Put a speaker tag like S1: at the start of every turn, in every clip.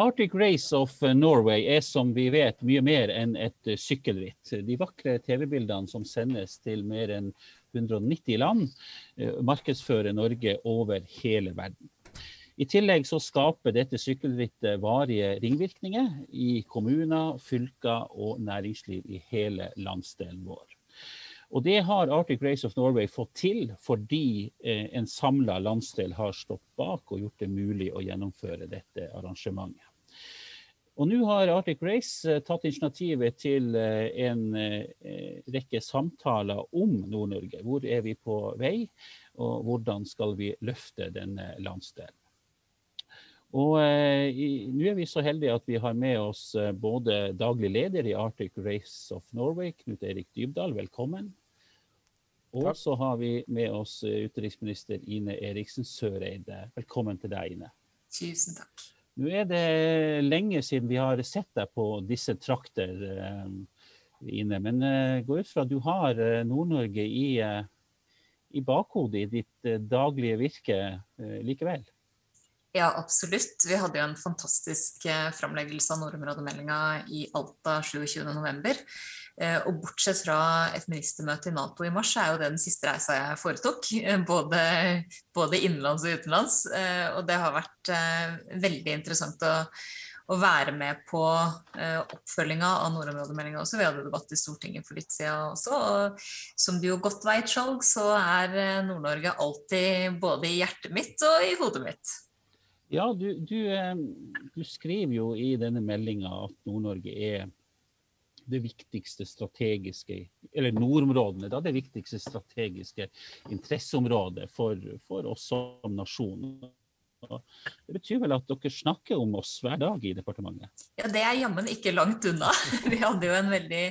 S1: Arctic Race of Norway er som vi vet mye mer enn et sykkelritt. De vakre TV-bildene som sendes til mer enn 190 land, eh, markedsfører Norge over hele verden. I tillegg så skaper dette sykkelrittet varige ringvirkninger i kommuner, fylker og næringsliv i hele landsdelen vår. Og det har Arctic Race of Norway fått til fordi eh, en samla landsdel har stått bak og gjort det mulig å gjennomføre dette arrangementet. Og nå har Arctic Race eh, tatt initiativet til eh, en rekke samtaler om Nord-Norge. Hvor er vi på vei, og hvordan skal vi løfte denne landsdelen? Og Nå er vi så heldige at vi har med oss både daglig leder i Arctic Race of Norway, Knut Erik Dybdahl, velkommen. Og så har vi med oss eh, utenriksminister Ine Eriksen Søreide. Velkommen til deg, Ine.
S2: Tusen takk.
S1: Nå er det lenge siden vi har sett deg på disse trakter, Ine. Men gå ut fra at du har Nord-Norge i, i bakhodet i ditt daglige virke likevel?
S2: Ja, absolutt. Vi hadde jo en fantastisk eh, framleggelse av nordområdemeldinga i Alta 27.11. Eh, og bortsett fra et ministermøte i Nato i mars, er jo det den siste reisa jeg foretok. Eh, både, både innenlands og utenlands. Og det har vært veldig interessant å, å være med på oppfølginga av nordområdemeldinga også. Vi hadde debatt i Stortinget for litt siden også. Og som du jo godt veit, Skjalg, så er Nord-Norge alltid både i hjertet mitt og i hodet mitt.
S1: Ja, du, du, eh, du, skriver jo i denne meldinga at Nord-Norge er det viktigste strategiske Eller nordområdene, da det viktigste strategiske interesseområdet for, for oss som nasjon. Det betyr vel at dere snakker om oss hver dag i departementet?
S2: Ja, det er jammen ikke langt unna. Vi hadde jo en veldig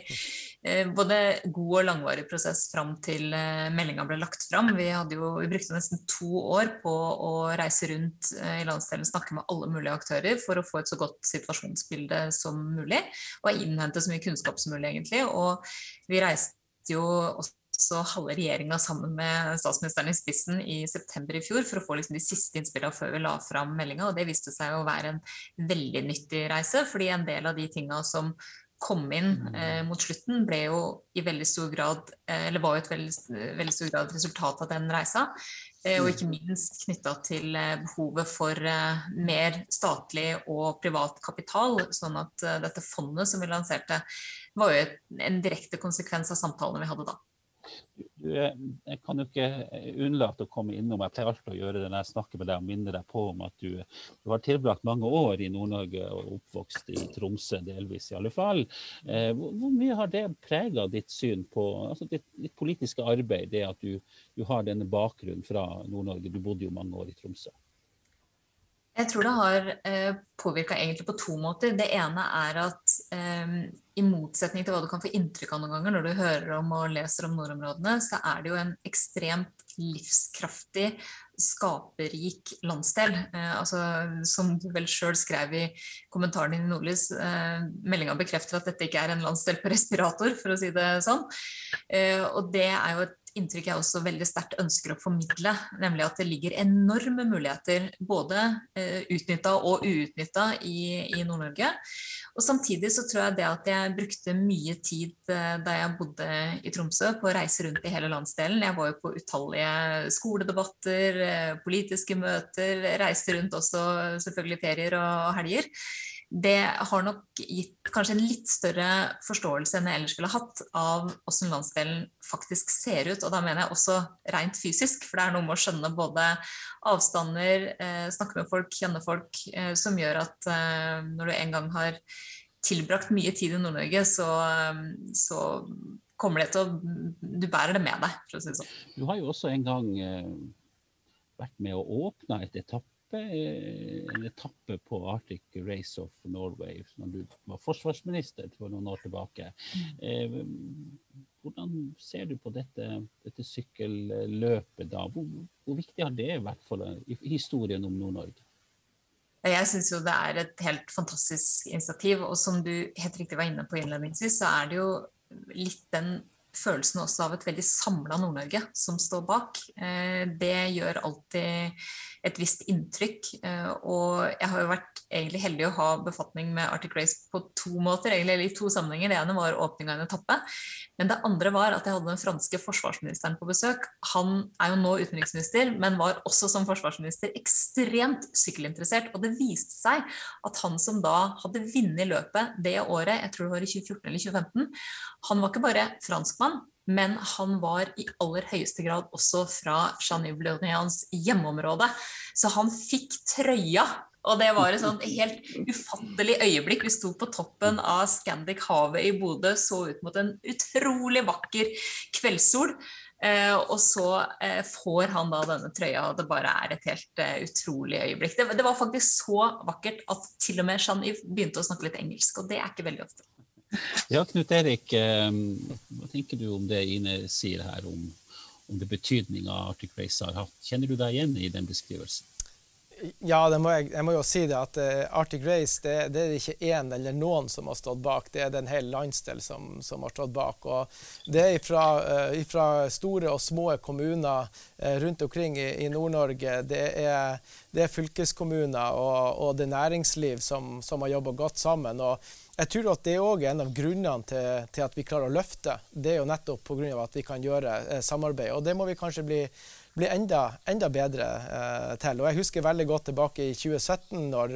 S2: både god og langvarig prosess fram til eh, meldinga ble lagt fram. Vi, jo, vi, brukte nesten to år på å reise rundt eh, i landsdelen, snakke med alle mulige aktører for å få et så godt situasjonsbilde som mulig, og innhente så mye kunnskap som mulig, egentlig. Og vi reiste jo også så halve regjeringa sammen med statsministeren i spissen i september i fjor for å få liksom de siste innspillene før vi la fram meldinga. Og det viste seg å være en veldig nyttig reise, fordi en del av de tinga som kom inn eh, mot slutten, ble jo i veldig stor grad eh, eller var jo et veldig, veldig stor grad resultat av den reisa. Eh, og ikke minst knytta til eh, behovet for eh, mer statlig og privat kapital. Sånn at eh, dette fondet som vi lanserte, var jo en direkte konsekvens av samtalene vi hadde da.
S1: Du, jeg kan jo ikke unnlate å komme innom, jeg pleier alltid å gjøre det når jeg snakker med deg og minner deg på om at du, du har tilbrakt mange år i Nord-Norge og oppvokst i Tromsø, delvis i alle fall. Eh, hvor, hvor, mye har det prega ditt syn på altså ditt, ditt, politiske arbeid, det at du, du har denne bakgrunnen fra Nord-Norge? Du bodde jo mange år i Tromsø.
S2: Jeg tror det har eh, påvirka egentlig på to måter. Det ene er at eh, i motsetning til hva du kan få inntrykk av noen ganger når du hører om og leser om nordområdene, så er det jo en ekstremt livskraftig, skaperrik landsdel. Eh, altså, som du vel sjøl skrev i kommentaren din i Nordlys, eh, meldinga bekrefter at dette ikke er en landsdel på respirator, for å si det sånn. Eh, og det er jo et inntrykk jeg også veldig sterkt ønsker å formidle. Nemlig at det ligger enorme muligheter, både eh, utnytta og uutnytta i, i Nord-Norge. Og samtidig så tror jeg det at jeg brukte mye tid eh, da jeg bodde i Tromsø på å reise rundt i hele landsdelen. Jeg var jo på utallige skoledebatter, eh, politiske møter, reiste rundt også selvfølgelig ferier og helger det har nok gitt kanskje en litt større forståelse enn jeg ellers ville hatt av hvordan landsdelen faktisk ser ut. Og da mener jeg også rent fysisk, for det er noe med å skjønne både avstander, eh, snakke med folk, kjenne folk, eh, som gjør at eh, når du en gang har tilbrakt mye tid i Nord-Norge, så, så kommer det til å Du bærer det med deg, for å si det sånn.
S1: Du har jo også en gang vært med å åpne et etappe en etappe på Arctic Race of Norway når du var forsvarsminister for noen år tilbake. Eh, hvordan ser du på dette, dette sykkelløpet da? Hvor, hvor, viktig har det vært for deg historien om Nord-Norge?
S2: Jeg syns jo det er et helt fantastisk initiativ. Og som du helt riktig var inne på innledningsvis, så er det jo litt den følelsen også av et veldig samla Nord-Norge som står bak. Eh, det gjør alltid et visst inntrykk. Eh, og jeg har jo vært egentlig heldig å ha befatning med Arctic Race på to måter, egentlig i to sammenhenger. Det ene var åpninga av en etappe. Men det andre var at jeg hadde den franske forsvarsministeren på besøk. Han er jo nå utenriksminister, men var også som forsvarsminister ekstremt sykkelinteressert. Og det viste seg at han som da hadde vunnet løpet det året, jeg tror det var i 2014 eller 2015, han var ikke bare franskmann, men han var i aller høyeste grad også fra Jean-Yves Leonians hjemmeområde. Så han fikk trøya. Og det var et sånt helt ufattelig øyeblikk. Vi sto på toppen av Scandic Havet i Bodø, så ut mot en utrolig vakker kveldssol. Eh, og så eh, får han da denne trøya, og det bare er et helt uh, utrolig øyeblikk. Det, det, var faktisk så vakkert at til og med Jean-Yves begynte å snakke litt engelsk, og det er ikke veldig ofte.
S1: Ja, Knut Erik, hva tenker du om det Ine sier her om, om det betydninga Arctic Race har hatt? Kjenner du deg igjen i den beskrivelsen?
S3: Ja, må jeg, jeg, må jo si det at uh, Arctic Race det, det, er ikke én eller noen som har stått bak, det er den hele landsdel som, som, har stått bak. Og det er fra uh, store og små kommuner rundt omkring i, i Nord-Norge. Det, det, er fylkeskommuner og, og det næringsliv som, som har jobba godt sammen. og jeg tror at det er en av grunnene til, til, at vi klarer å løfte. Det er jo nettopp pga. at vi kan gjøre eh, samarbeid. Og det må vi kanskje bli, bli enda, enda, bedre eh, til. Og jeg husker veldig godt tilbake i 2017, når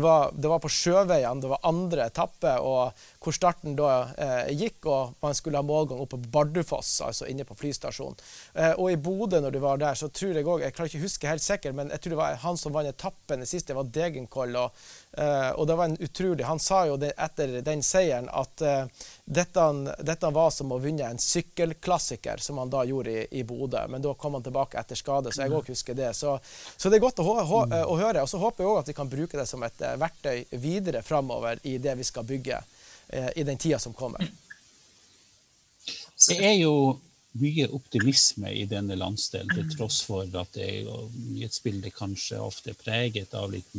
S3: var, det var på sjøveiene, det var andre etappe, og hvor starten da eh, gikk, og man skulle ha målgang oppe på Bardufoss, altså inne på flystasjonen. Eh, og i Bodø, når du var der, så tror jeg òg Jeg klarer ikke å huske helt sikkert, men jeg tror det var han som vant etappen. Det siste var Degenkoll. Og, eh, og, det var en utrolig Han sa jo det, etter den seieren at eh, dette, dette, var som å vinne en sykkelklassiker, som han da gjorde i, i Bodø. Men da kom han tilbake etter skade, så jeg òg husker det. Så, så, det er godt å, å, å høre. Og så håper jeg òg at vi kan bruke det som et eh, verktøy videre framover i det vi skal bygge. Eh, i den tida som kommer.
S1: Det er jo mye optimisme i denne landsdelen, til tross for at nyhetsbildet kanskje ofte er preget av litt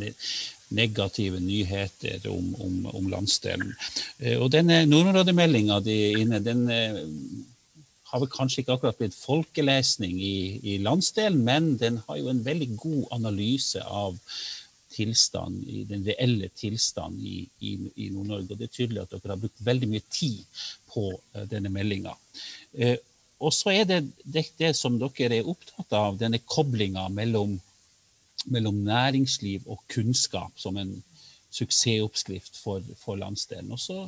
S1: negative nyheter om, om, om landsdelen. Eh, og denne nordområdemeldinga di inne, den eh, har vel kanskje ikke akkurat blitt folkelesning i, i landsdelen, men den har jo en veldig god analyse av tilstand, i den reelle tilstanden i, i, i Nord-Norge. Og det er tydelig at dere har brukt veldig mye tid på uh, denne meldinga. Og så er det, det, det som dere er opptatt av, denne koblinga mellom, mellom, næringsliv og kunnskap som en suksessoppskrift for, for landsdelen. Og så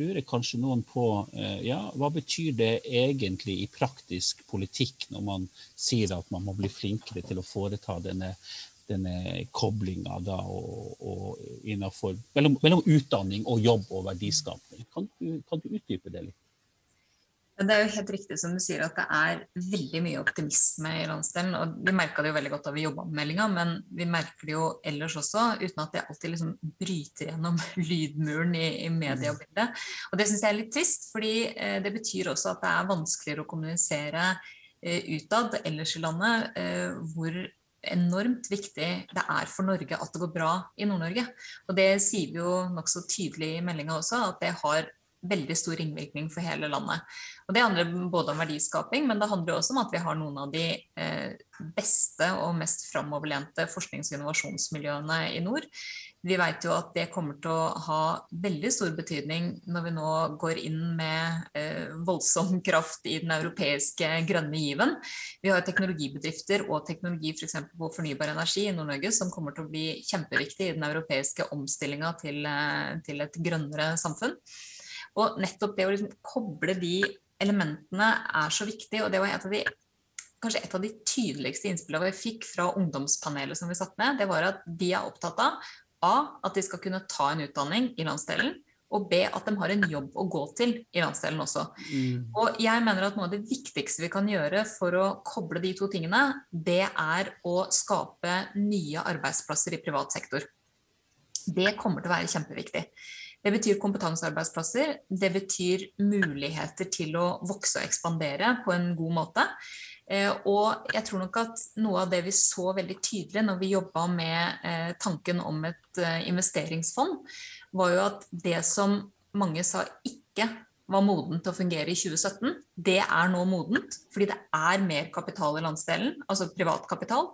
S1: lurer kanskje noen på uh, ja, hva betyr det egentlig i praktisk politikk når man sier at man må bli flinkere til å foreta denne denne koblinga mellom, mellom, utdanning og jobb og verdiskapning. Kan kan du utdype det litt?
S2: Det er jo helt riktig som du sier at det er veldig mye optimisme i landsdelen. og Vi merka det jo veldig godt da vi jobba med meldinga, men vi merker det jo ellers også, uten at det alltid liksom bryter gjennom lydmuren i, i mediebildet. Og det syns jeg er litt trist, fordi eh, det betyr også at det er vanskeligere å kommunisere eh, utad ellers i landet eh, hvor enormt viktig det er for Norge at det går bra i Nord-Norge. Og det sier vi jo nokså tydelig i meldinga også, at det har veldig stor ringvirkning for hele landet. Og Det handler både om verdiskaping, men det handler også om at vi har noen av de eh, beste og mest framoverlente forsknings- og innovasjonsmiljøene i nord. Vi vet jo at det kommer til å ha veldig stor betydning når vi nå går inn med eh, voldsom kraft i den europeiske grønne given. Vi har teknologibedrifter og teknologi f.eks. For på fornybar energi i Nord-Norge som kommer til å bli kjempeviktig i den europeiske omstillinga til, eh, til, et grønnere samfunn. Og nettopp det å liksom koble de elementene er så viktig, og det var et av de kanskje et av de tydeligste innspillene vi fikk fra ungdomspanelet som vi satt med, det var at de er opptatt av A. At de skal kunne ta en utdanning i landsdelen. Og B. At de har en jobb å gå til i landsdelen også. Mm. Og jeg mener at noe av det viktigste vi kan gjøre for å koble de to tingene, det er å skape nye arbeidsplasser i privat sektor. Det kommer til å være kjempeviktig. Det betyr kompetansearbeidsplasser. Det betyr muligheter til å vokse og ekspandere på en god måte. Eh, og jeg tror nok at noe av det vi så veldig tydelig når vi jobba med eh, tanken om et eh, investeringsfond, var jo at det som mange sa ikke var modent til å fungere i 2017, det er nå modent. Fordi det er mer kapital i landsdelen, altså privat kapital.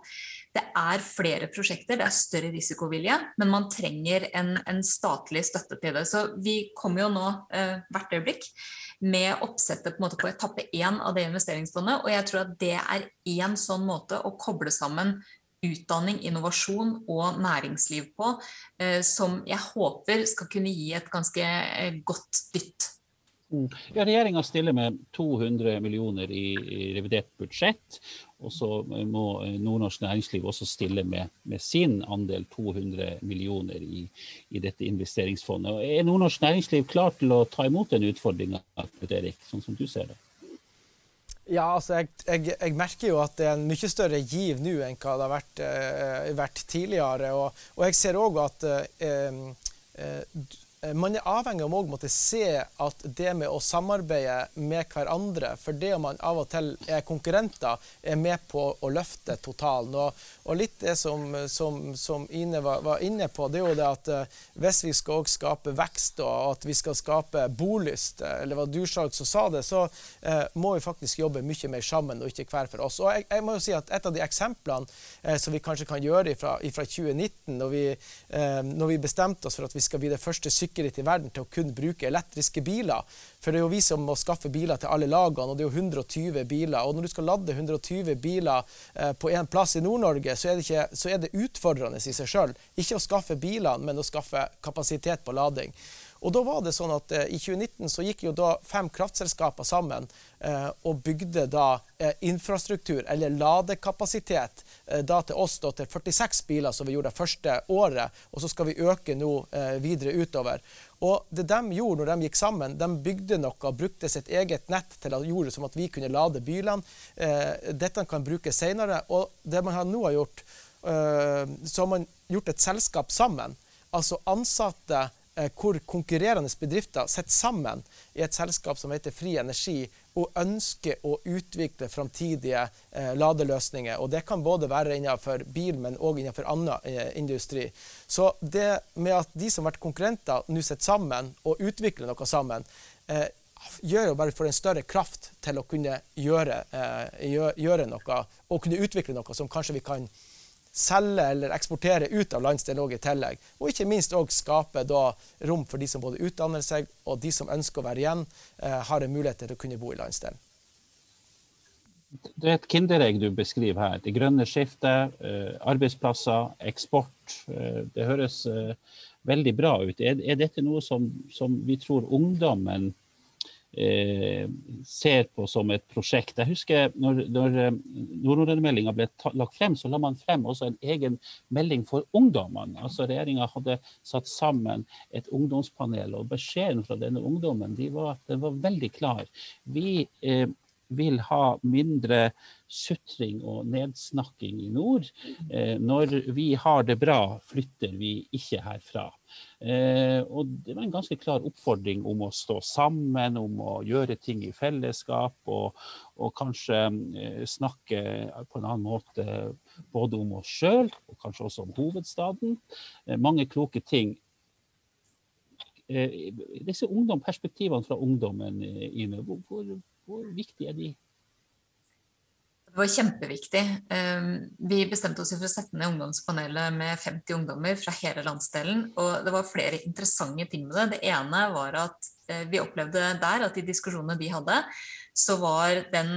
S2: Det er flere prosjekter, det er større risikovilje, men man trenger en, en statlig støtte til det. Så vi kommer jo nå eh, hvert øyeblikk med oppsettet på, på etappe én av det investeringsfondet, og jeg tror at det er én sånn måte å koble sammen utdanning, innovasjon og næringsliv på, eh, som jeg håper skal kunne gi et ganske eh, godt dytt
S1: Mm. Ja, Regjeringa stiller med 200 millioner i, revidert budsjett. Og så må nordnorsk næringsliv også stille med, med sin andel 200 millioner i, i, dette investeringsfondet. Og er nordnorsk næringsliv klar til å ta imot den utfordringa, Erik, sånn som du ser det?
S3: Ja, altså jeg, jeg, jeg, merker jo at det er en mye større giv nå enn hva det har vært, eh, vært tidligere. Og, og, jeg ser òg at eh, eh, Eh, man er avhengig av å måtte se at det med å samarbeide med hverandre, for det om man av og til er konkurrenter, er med på å løfte totalen. Og, og litt det som, som, som Ine var, var, inne på, det er jo det at uh, hvis vi skal også skape vekst og at vi skal skape bolyst, eh, eller var Dursalg som sa det, så eh, må vi faktisk jobbe mye mer sammen og ikke hver for oss. Og jeg, jeg må jo si at Et av de eksemplene eh, som vi kanskje kan gjøre fra 2019, når vi, når vi bestemte oss for at vi skal bli det første sykkelritt sikkerhet i verden til å kun bruke elektriske biler. For det er jo vi som må skaffe biler til alle lagene, og det er jo 120 biler. Og når du skal lade 120 biler eh, på én plass i Nord-Norge, så, så, er det utfordrende i seg sjøl. Ikke å skaffe bilene, men å skaffe kapasitet på lading. Og da var det sånn at eh, I 2019 så gikk jo da fem kraftselskaper sammen eh, og bygde da eh, infrastruktur, eller ladekapasitet, eh, da til oss da til 46 biler som vi gjorde det første året. Og så skal vi øke nå eh, videre utover. Og det de gjorde når de gikk sammen, de bygde noe og brukte sitt eget nett til å gjøre som at vi kunne lade bilene. Eh, dette kan brukes senere. Og det man har nå har gjort, så har man gjort et selskap sammen. Altså ansatte hvor konkurrerende bedrifter sitter sammen i et selskap som heter Fri Energi, og ønsker å utvikle framtidige eh, ladeløsninger. Og det kan både være innenfor bil, men òg innenfor annen eh, industri. Så det med at de som har vært konkurrenter, nå sitter sammen og utvikler noe sammen, eh, gjør jo bare for en større kraft til å kunne gjøre, eh, gjøre, gjøre noe, og kunne utvikle noe som kanskje vi kan selge eller eksportere ut av landsdelen òg i tillegg. Og ikke minst òg skape da rom for de som både utdanner seg, og de som ønsker å være igjen, eh, har en mulighet til å kunne bo i landsdelen.
S1: Det er et kinderegg du beskriver her. Det grønne skiftet, eh, arbeidsplasser, eksport. Eh, det høres eh, veldig bra ut. Er, er dette noe som, som vi tror ungdommen ser på som et prosjekt. Jeg husker når, når eh, nordområdemeldinga ble lagt frem, så la man frem også en egen melding for ungdommene. Altså Regjeringa hadde satt sammen et ungdomspanel, og beskjeden fra denne ungdommen de var, den var veldig klar. Vi eh, vil ha mindre sutring og nedsnakking i nord. Eh, når vi har det bra, flytter vi ikke herfra. Eh, og det var en ganske klar oppfordring om å stå sammen, om å gjøre ting i fellesskap, og, og kanskje eh, snakke på en annen måte både om oss sjøl og kanskje også om hovedstaden. Mange kloke ting disse ungdom, perspektivene fra ungdommen, Ine, hvor, hvor, viktig er de?
S2: Det var kjempeviktig. Ehm, vi bestemte oss for å sette ned ungdomspanelet med 50 ungdommer fra hele landsdelen. Og det var flere interessante ting med det. Det ene var at eh, vi opplevde der at de diskusjonene de hadde, så var den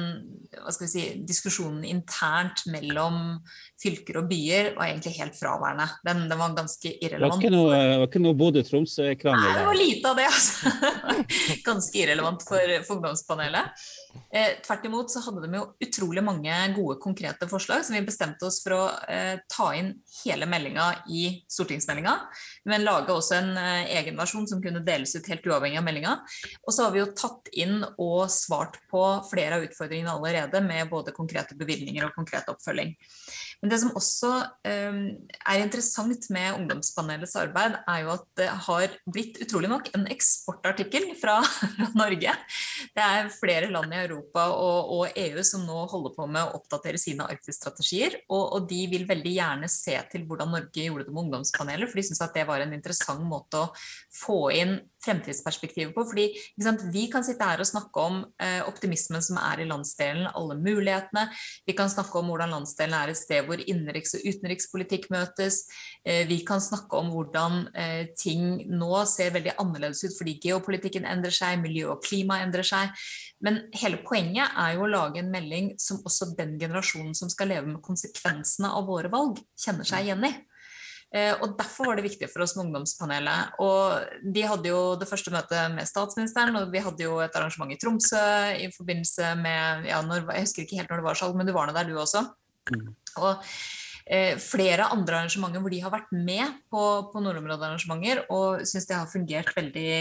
S2: si, diskusjonen internt mellom fylker og byer var egentlig helt fraværende. Den, den var ganske irrelevant.
S1: Det var ikke noe, noe Bodø-Tromsø-krangel?
S2: Nei, det var lite av det. altså. ganske irrelevant for, for ungdomspanelet. Eh, tvert imot så hadde de jo utrolig mange gode, konkrete forslag som vi bestemte oss for å eh, ta inn hele meldinga i stortingsmeldinga, men lage også en eh, egen versjon som kunne deles ut helt uavhengig av meldinga. Og så har vi jo tatt inn og svart på flere av utfordringene allerede med både konkrete bevilgninger og konkret oppfølging. Men det som også um, er interessant med Ungdomspanelets arbeid, er jo at det har blitt utrolig nok en eksportartikkel fra, fra Norge. Det er flere land i Europa og, og, EU som nå holder på med å oppdatere sine Arktis-strategier. Og, og, de vil veldig gjerne se til hvordan Norge gjorde det med Ungdomspanelet, for de syns at det var en interessant måte å få inn fremtidsperspektivet på. fordi Vi kan sitte her og snakke om eh, optimismen som er i landsdelen, alle mulighetene. Vi kan snakke om hvordan landsdelen er et sted hvor innenriks- og utenrikspolitikk møtes. Vi kan snakke om hvordan ting nå ser veldig annerledes ut fordi geopolitikken endrer seg, miljø og klima endrer seg. Men hele poenget er jo å lage en melding som også den generasjonen som skal leve med konsekvensene av våre valg, kjenner seg igjen i. Eh, og Derfor var det viktig for oss med Ungdomspanelet. Og De hadde jo det første møtet med statsministeren, og vi hadde jo et arrangement i Tromsø i forbindelse med ja, når, Jeg husker ikke helt når det var, Skjalg, men du var nå der, du også. Mm. Og eh, flere andre arrangementer hvor de har vært med på, på nordområdearrangementer og syns det har fungert veldig,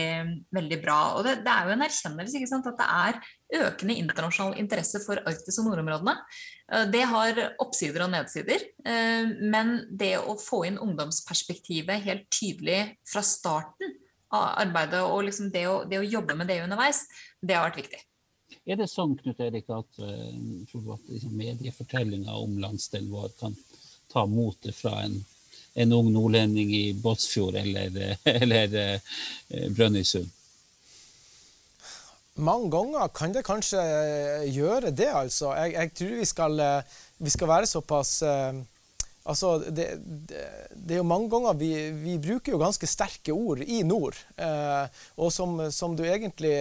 S2: veldig bra. Og det, det, er jo en erkjennelse ikke sant, at det er økende internasjonal interesse for Arktis og nordområdene. Eh, det har oppsider og nedsider, eh, men det å få inn ungdomsperspektivet helt tydelig fra starten av arbeidet, og liksom det, å, det, å, jobbe med det underveis, det har vært viktig.
S1: Er det sånn Knut Erik, at, uh, at liksom, mediefortellinga om landsdelen vår kan ta motet fra en, en ung nordlending i Båtsfjord eller, eller Brønnøysund?
S3: Mange ganger kan det kanskje eh, gjøre det, altså. Jeg, jeg tror vi skal, eh, vi skal, være såpass eh, Altså, det, det, det, er jo mange ganger vi, vi, bruker jo ganske sterke ord i nord. Eh, og som, som, du egentlig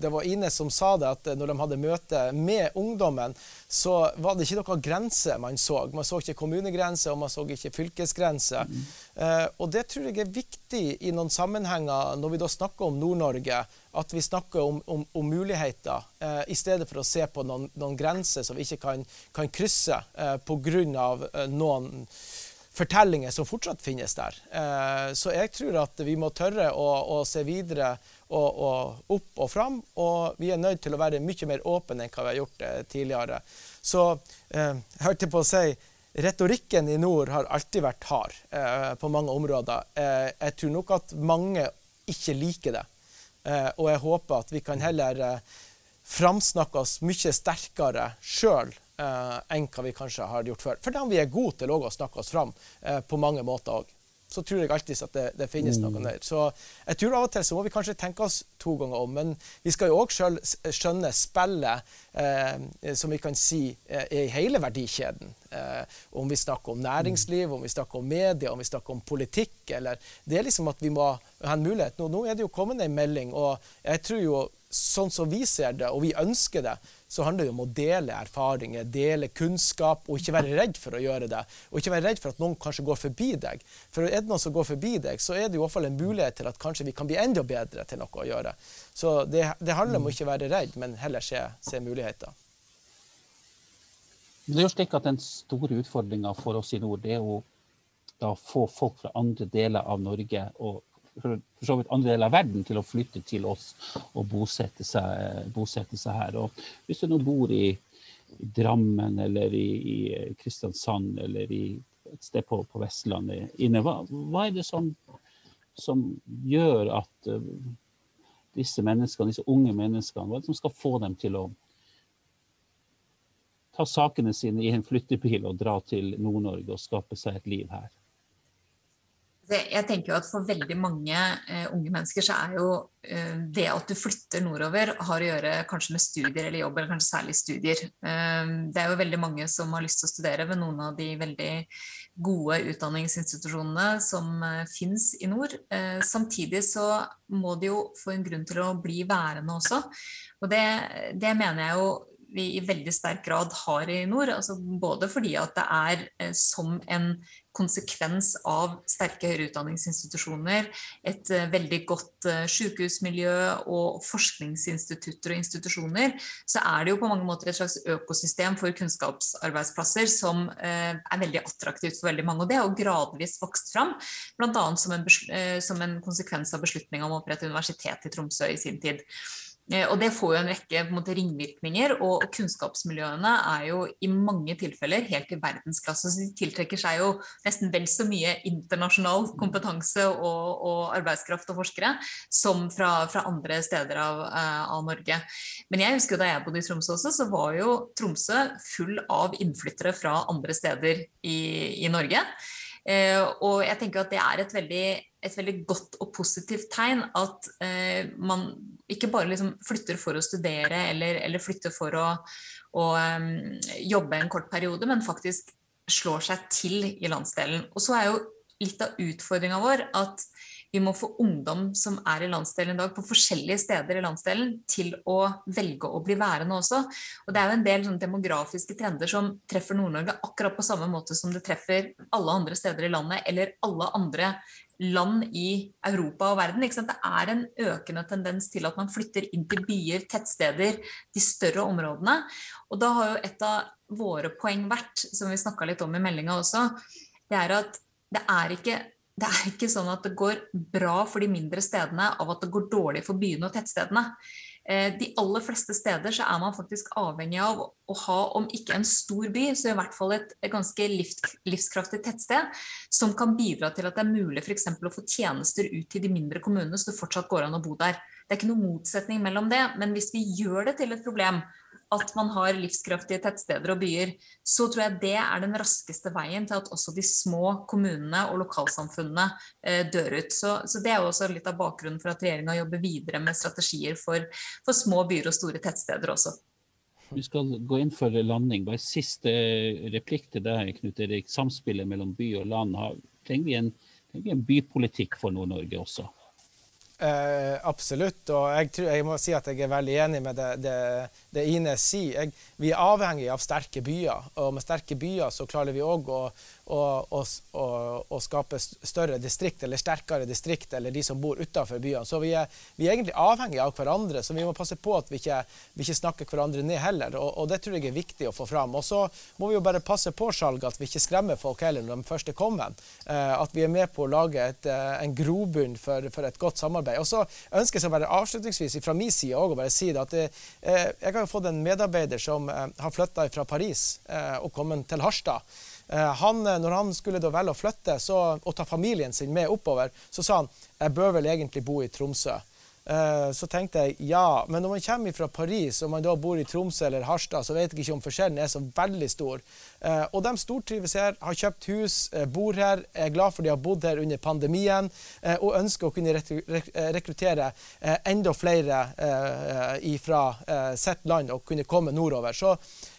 S3: Det var Ine som sa det, at når de hadde møte med ungdommen, så var det ikke noen grense man så. Man så ikke kommunegrense, og man så ikke fylkesgrense. Mm. Eh, og det tror jeg er viktig i noen sammenhenger når vi da snakker om Nord-Norge, at vi snakker om, om, om muligheter, eh, i stedet for å se på noen, noen grenser som vi ikke kan, kan krysse eh, pga. Eh, noen fortellinger som fortsatt finnes der. Så jeg tror at vi må tørre å, å se videre og, og opp og fram. Og vi er nødt til å være mye mer åpne enn hva vi har gjort tidligere. Så jeg hørte på å si retorikken i nord har alltid vært hard eh, på mange områder. Eh, jeg tror nok at mange ikke liker det. Eh, og jeg håper at vi kan heller eh, framsnakke oss mye sterkere sjøl enn hva vi kanskje har gjort før. For da vi er gode til å snakke oss fram på mange måter òg så tror jeg alltid at det, det finnes noe mm. der. Så jeg tror av og til så må vi kanskje tenke oss to ganger om. Men vi skal jo òg skjønne spillet, eh, som vi kan si eh, er i hele verdikjeden. Eh, om vi snakker om næringsliv, om vi snakker om media, om vi snakker om politikk. Eller, det er liksom at vi må ha en mulighet. Nå, nå er det jo kommet en melding, og jeg tror jo sånn som vi ser det, og vi ønsker det, så handler det om å dele erfaringer, dele kunnskap, og ikke være redd for å gjøre det. Og ikke være redd for at noen kanskje går forbi deg. For er det noen som går forbi deg, så er det i hvert fall en mulighet til at kanskje vi kan bli enda bedre til noe å gjøre. Så det, det handler om å ikke være redd, men heller se, se muligheter.
S1: Det er jo slik at Den store utfordringa for oss i nord det er å da få folk fra andre deler av Norge og for, så vidt andre deler av verden til å flytte til oss og bosette seg, bosette seg her. Og hvis du nå bor i, i Drammen eller i, i, Kristiansand eller i et sted på, på Vestlandet, inne, hva, hva, er det som, som gjør at uh, disse menneskene, disse unge menneskene, hva er det som skal få dem til å ta sakene sine i en flyttebil og dra til Nord-Norge og skape seg et liv her?
S2: Jeg tenker jo at For veldig mange uh, unge mennesker så er jo uh, det at du flytter nordover, har å gjøre kanskje med studier eller jobb, eller kanskje særlig studier. Uh, det er jo veldig mange som har lyst til å studere ved noen av de veldig gode utdanningsinstitusjonene som uh, fins i nord. samtidig så må de jo få en grunn til å bli værende også. Og det, det mener jeg jo vi i veldig sterk grad har i nord. Altså både fordi at det er eh, som en konsekvens av sterke høyere utdanningsinstitusjoner, et eh, veldig godt eh, sykehusmiljø og forskningsinstitutter og institusjoner, så er det jo på mange måter et slags økosystem for kunnskapsarbeidsplasser som er veldig attraktivt for veldig mange. Og det har gradvis vokst fram, bl.a. Som, en, som en konsekvens av beslutninga om å opprette universitet i Tromsø i sin tid. Eh, og Det får jo en rekke en måte, ringvirkninger, og kunnskapsmiljøene er jo i mange tilfeller helt i verdensklasse. så De tiltrekker seg jo nesten vel så mye internasjonal kompetanse og, og arbeidskraft og forskere som fra, fra andre steder av, uh, av, Norge. Men jeg husker jo da jeg bodde i Tromsø også, så var jo Tromsø full av innflyttere fra andre steder i, i Norge. Uh, og jeg tenker at det er et veldig, et veldig godt og positivt tegn at uh, man ikke bare liksom flytter for å studere eller, eller flytter for å, å um, jobbe en kort periode, men faktisk slår seg til i landsdelen. Og så er jo litt av utfordringa vår at vi må få ungdom som er i landsdelen i dag, på forskjellige steder i landsdelen, til å velge å bli værende også. Og det er jo en del demografiske trender som treffer Nord-Norge akkurat på samme måte som det treffer alle andre steder i landet, eller alle andre land i Europa og verden. Det er en økende tendens til at man flytter inn til byer, tettsteder, de større områdene. Og da har jo et av våre poeng vært, som vi snakka litt om i meldinga også, det er at det er ikke det er ikke sånn at det går bra for de mindre stedene av at det går dårlig for byene og tettstedene. Eh, de aller fleste steder så er man faktisk avhengig av å ha, om ikke en stor by, så i hvert fall et, ganske livskraftig tettsted som kan bidra til at det er mulig f.eks. å få tjenester ut til de mindre kommunene, så det fortsatt går an å bo der. Det er ikke noen motsetning mellom det, men hvis vi gjør det til et problem at man har livskraftige tettsteder og byer, så tror jeg det er den raskeste veien til at også de små kommunene og lokalsamfunnene eh, dør ut. Så, så, det er jo også litt av bakgrunnen for at regjeringa jobber videre med strategier for, for, små byer og store tettsteder også.
S1: Vi skal gå inn for landing. Bare siste replikk til deg, Knut Erik. Samspillet mellom by og land. Trenger vi en, trenger en bypolitikk for Nord-Norge også?
S3: Eh, absolutt. Og jeg, tror, jeg, må si at jeg er veldig enig med det, det, det Ine sier. Jeg, vi er avhengig av sterke byer. Og med sterke byer så klarer vi òg å, å, å, skape større distrikt, eller sterkere distrikt, eller de som bor utenfor byene. Så vi er, vi er, egentlig avhengige av hverandre, så vi må passe på at vi ikke, vi ikke snakker hverandre ned heller. Og, og, det tror jeg er viktig å få fram. Og så må vi jo bare passe på salget, at vi ikke skremmer folk heller når de først er kommet. Eh, at vi er med på å lage et, eh, en grobunn for, for et godt samarbeid. Og så ønsker jeg bare avslutningsvis fra min side å bare si at det, eh, jeg har fått en medarbeider som eh, har flytta fra Paris eh, og kommet til Harstad. Han, når han skulle da velge å flytte så, og ta familien sin med oppover, så sa han jeg bør vel egentlig bo i Tromsø. Eh, så tenkte jeg ja, men når man kommer fra Paris og man da bor i Tromsø eller Harstad, så vet jeg ikke om forskjellen er så veldig stor. Eh, og de stortrives her, har kjøpt hus, eh, bor her, er glad for de har bodd her under pandemien og ønsker å kunne rekruttere enda flere fra sitt land og kunne komme nordover. Så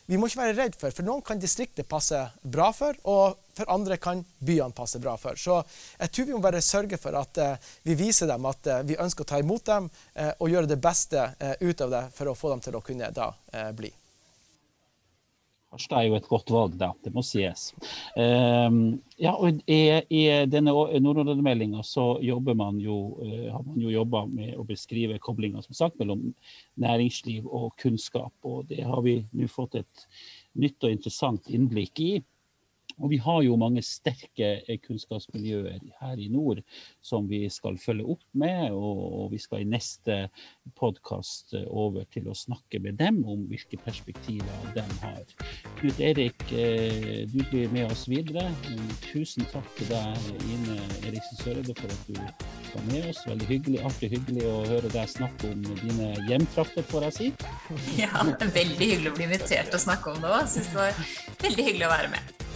S3: vi må ikke være redd for, for noen kan distriktet passe bra for, og for andre kan byene passe bra for. Så jeg tror vi må bare sørge for at eh, vi viser dem at eh, vi ønsker å ta imot dem eh, og gjøre det beste ut av det for å få dem til å kunne da bli.
S1: Harstad er jo et godt valg, da. Det må sies. Um, ja, og I, i denne nordområdemeldinga så jobber man jo, uh, har man jo jobba med å beskrive koblinga som sagt, mellom næringsliv og kunnskap. og Det har vi nå fått et nytt og interessant innblikk i. Og vi har jo mange sterke eh, kunnskapsmiljøer her i nord som vi skal følge opp med. Og vi skal i neste podkast eh, over til å snakke med dem om hvilke perspektiver de har. Knut Erik, eh, du blir med oss videre. Tusen takk til deg, Ine Eriksen Søreide, for at du var med oss. Veldig hyggelig, alltid hyggelig å høre deg snakke om dine hjemtrakter, får jeg si.
S2: Ja, veldig hyggelig å bli invitert å snakke om det òg. Syns det var veldig hyggelig å være med.